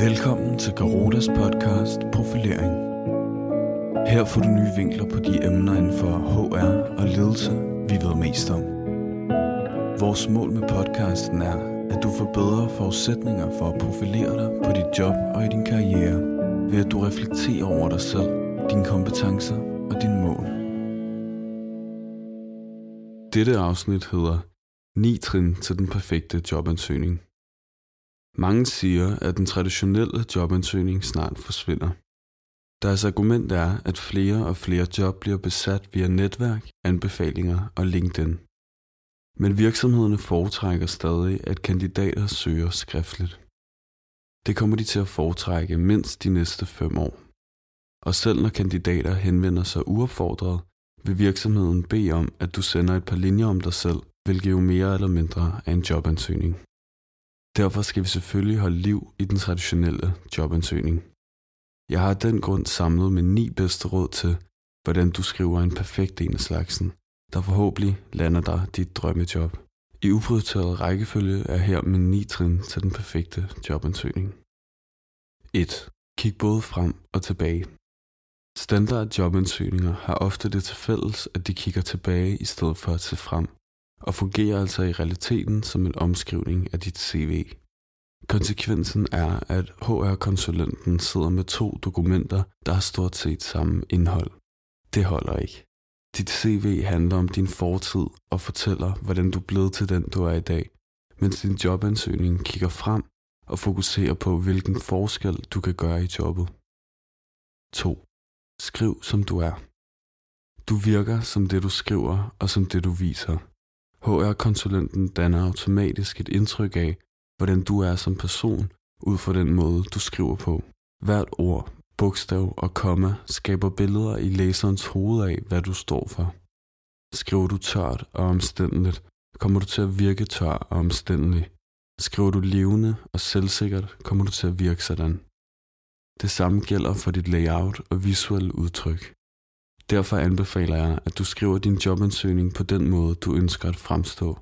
Velkommen til Garotas podcast Profilering. Her får du nye vinkler på de emner inden for HR og ledelse, vi ved mest om. Vores mål med podcasten er, at du får bedre forudsætninger for at profilere dig på dit job og i din karriere, ved at du reflekterer over dig selv, dine kompetencer og dine mål. Dette afsnit hedder 9 trin til den perfekte jobansøgning. Mange siger, at den traditionelle jobansøgning snart forsvinder. Deres argument er, at flere og flere job bliver besat via netværk, anbefalinger og LinkedIn. Men virksomhederne foretrækker stadig, at kandidater søger skriftligt. Det kommer de til at foretrække mindst de næste fem år. Og selv når kandidater henvender sig uopfordret, vil virksomheden bede om, at du sender et par linjer om dig selv, hvilket jo mere eller mindre er en jobansøgning. Derfor skal vi selvfølgelig holde liv i den traditionelle jobansøgning. Jeg har af den grund samlet med ni bedste råd til, hvordan du skriver en perfekt en af slagsen, der forhåbentlig lander dig dit drømmejob. I uprioriteret rækkefølge er her med ni trin til den perfekte jobansøgning. 1. Kig både frem og tilbage. Standard jobansøgninger har ofte det til fælles, at de kigger tilbage i stedet for at se frem og fungerer altså i realiteten som en omskrivning af dit CV. Konsekvensen er, at HR-konsulenten sidder med to dokumenter, der har stort set samme indhold. Det holder ikke. Dit CV handler om din fortid og fortæller, hvordan du er blevet til den, du er i dag, mens din jobansøgning kigger frem og fokuserer på, hvilken forskel du kan gøre i jobbet. 2. Skriv som du er. Du virker som det, du skriver og som det, du viser. HR-konsulenten danner automatisk et indtryk af, hvordan du er som person, ud fra den måde, du skriver på. Hvert ord, bogstav og komma skaber billeder i læserens hoved af, hvad du står for. Skriver du tørt og omstændeligt, kommer du til at virke tør og omstændelig. Skriver du levende og selvsikkert, kommer du til at virke sådan. Det samme gælder for dit layout og visuelle udtryk. Derfor anbefaler jeg, at du skriver din jobansøgning på den måde, du ønsker at fremstå.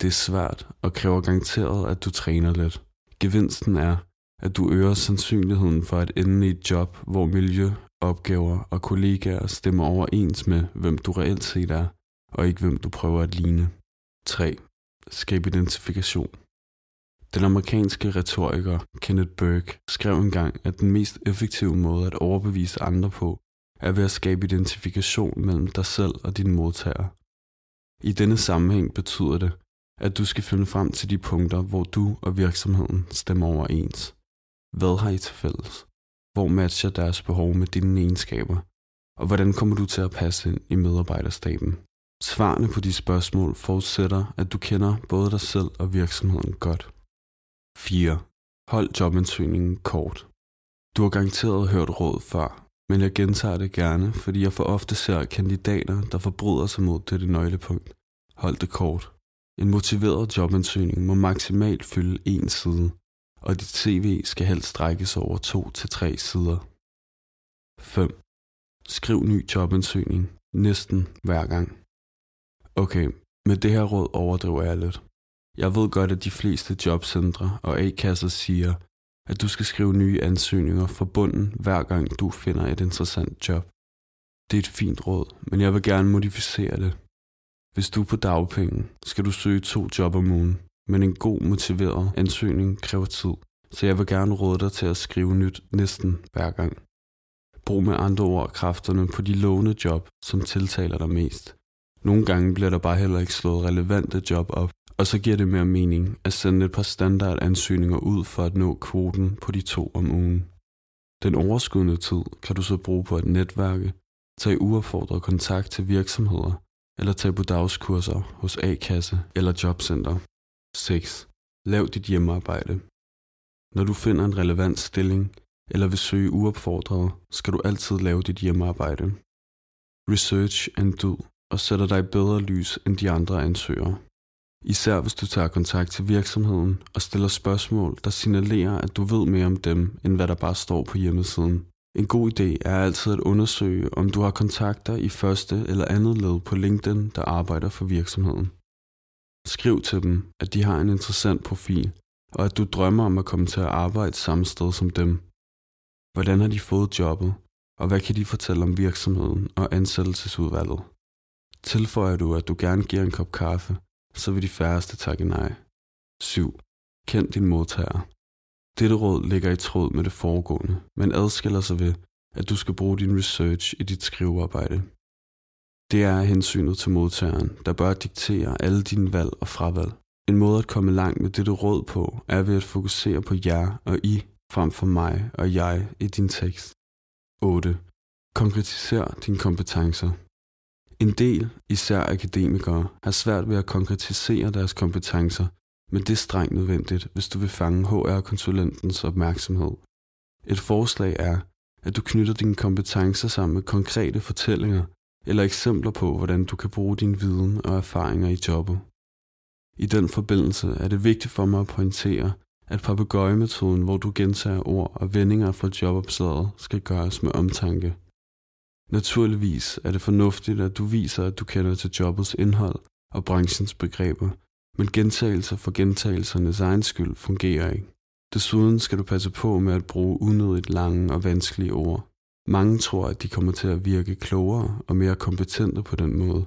Det er svært og kræver garanteret, at du træner lidt. Gevinsten er, at du øger sandsynligheden for at ende i et job, hvor miljø, opgaver og kollegaer stemmer overens med, hvem du reelt set er, og ikke hvem du prøver at ligne. 3. Skab identifikation. Den amerikanske retoriker Kenneth Burke skrev engang, at den mest effektive måde at overbevise andre på, er ved at skabe identifikation mellem dig selv og din modtager. I denne sammenhæng betyder det, at du skal finde frem til de punkter, hvor du og virksomheden stemmer overens. Hvad har I til fælles? Hvor matcher deres behov med dine egenskaber? Og hvordan kommer du til at passe ind i medarbejderstaben? Svarene på de spørgsmål forudsætter, at du kender både dig selv og virksomheden godt. 4. Hold jobansøgningen kort. Du har garanteret hørt råd før, men jeg gentager det gerne, fordi jeg for ofte ser kandidater, der forbryder sig mod dette nøglepunkt. Hold det kort. En motiveret jobansøgning må maksimalt fylde en side, og dit CV skal helst strækkes over to til tre sider. 5. Skriv ny jobansøgning næsten hver gang. Okay, med det her råd overdriver jeg lidt. Jeg ved godt, at de fleste jobcentre og A-kasser siger, at du skal skrive nye ansøgninger fra bunden, hver gang du finder et interessant job. Det er et fint råd, men jeg vil gerne modificere det. Hvis du er på dagpenge, skal du søge to job om ugen, men en god motiveret ansøgning kræver tid, så jeg vil gerne råde dig til at skrive nyt næsten hver gang. Brug med andre ord kræfterne på de lovende job, som tiltaler dig mest. Nogle gange bliver der bare heller ikke slået relevante job op, og så giver det mere mening at sende et par standardansøgninger ud for at nå kvoten på de to om ugen. Den overskydende tid kan du så bruge på at netværke, tage uopfordret kontakt til virksomheder, eller tage på dagskurser hos A-kasse eller jobcenter. 6. Lav dit hjemmearbejde. Når du finder en relevant stilling, eller vil søge uopfordret, skal du altid lave dit hjemmearbejde. Research and do, og sætter dig i bedre lys end de andre ansøgere. Især hvis du tager kontakt til virksomheden og stiller spørgsmål, der signalerer, at du ved mere om dem, end hvad der bare står på hjemmesiden. En god idé er altid at undersøge, om du har kontakter i første eller andet led på LinkedIn, der arbejder for virksomheden. Skriv til dem, at de har en interessant profil, og at du drømmer om at komme til at arbejde samme sted som dem. Hvordan har de fået jobbet, og hvad kan de fortælle om virksomheden og ansættelsesudvalget? Tilføjer du, at du gerne giver en kop kaffe, så vil de færreste takke nej. 7. Kend din modtager. Dette råd ligger i tråd med det foregående, men adskiller sig ved, at du skal bruge din research i dit skrivearbejde. Det er hensynet til modtageren, der bør diktere alle dine valg og fravalg. En måde at komme langt med dette råd på, er ved at fokusere på jer og I, frem for mig og jeg i din tekst. 8. Konkretiser dine kompetencer. En del, især akademikere, har svært ved at konkretisere deres kompetencer, men det er strengt nødvendigt, hvis du vil fange HR-konsulentens opmærksomhed. Et forslag er, at du knytter dine kompetencer sammen med konkrete fortællinger eller eksempler på, hvordan du kan bruge din viden og erfaringer i jobbet. I den forbindelse er det vigtigt for mig at pointere, at papegøjemetoden, hvor du gentager ord og vendinger fra jobopslaget, skal gøres med omtanke. Naturligvis er det fornuftigt, at du viser, at du kender til jobbets indhold og branchens begreber, men gentagelser for gentagelsernes egen skyld fungerer ikke. Desuden skal du passe på med at bruge unødigt lange og vanskelige ord. Mange tror, at de kommer til at virke klogere og mere kompetente på den måde,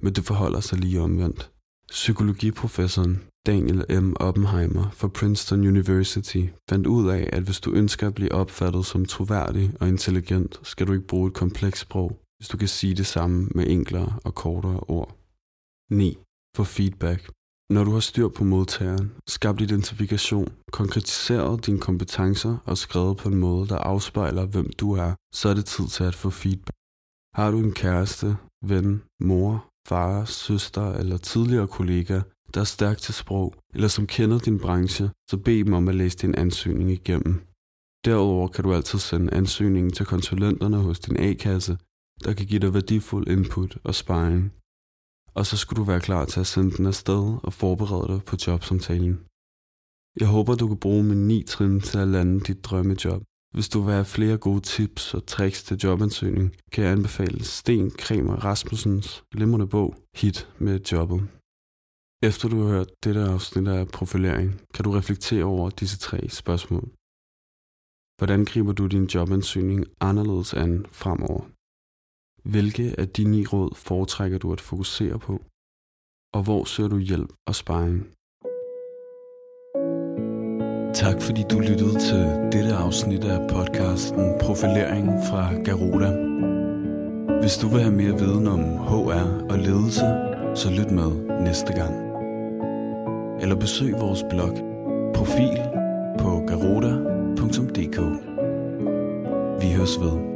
men det forholder sig lige omvendt. Psykologiprofessoren Daniel M. Oppenheimer fra Princeton University fandt ud af, at hvis du ønsker at blive opfattet som troværdig og intelligent, skal du ikke bruge et komplekst sprog, hvis du kan sige det samme med enklere og kortere ord. 9. For feedback. Når du har styr på modtageren, skabt identifikation, konkretiseret dine kompetencer og skrevet på en måde, der afspejler, hvem du er, så er det tid til at få feedback. Har du en kæreste, ven, mor, far, søster eller tidligere kollega, der er stærk til sprog, eller som kender din branche, så bed dem om at læse din ansøgning igennem. Derudover kan du altid sende ansøgningen til konsulenterne hos din A-kasse, der kan give dig værdifuld input og sparring. Og så skulle du være klar til at sende den afsted og forberede dig på jobsamtalen. Jeg håber, du kan bruge min 9 trin til at lande dit drømmejob. Hvis du vil have flere gode tips og tricks til jobansøgning, kan jeg anbefale Sten Kremer Rasmussens glimrende bog Hit med jobbet. Efter du har hørt dette afsnit af profilering, kan du reflektere over disse tre spørgsmål. Hvordan griber du din jobansøgning anderledes an fremover? Hvilke af de ni råd foretrækker du at fokusere på? Og hvor søger du hjælp og sparring? Tak fordi du lyttede til dette afsnit af podcasten Profilering fra Garuda. Hvis du vil have mere viden om HR og ledelse, så lyt med næste gang. Eller besøg vores blog Profil på garuda.dk. Vi høres ved.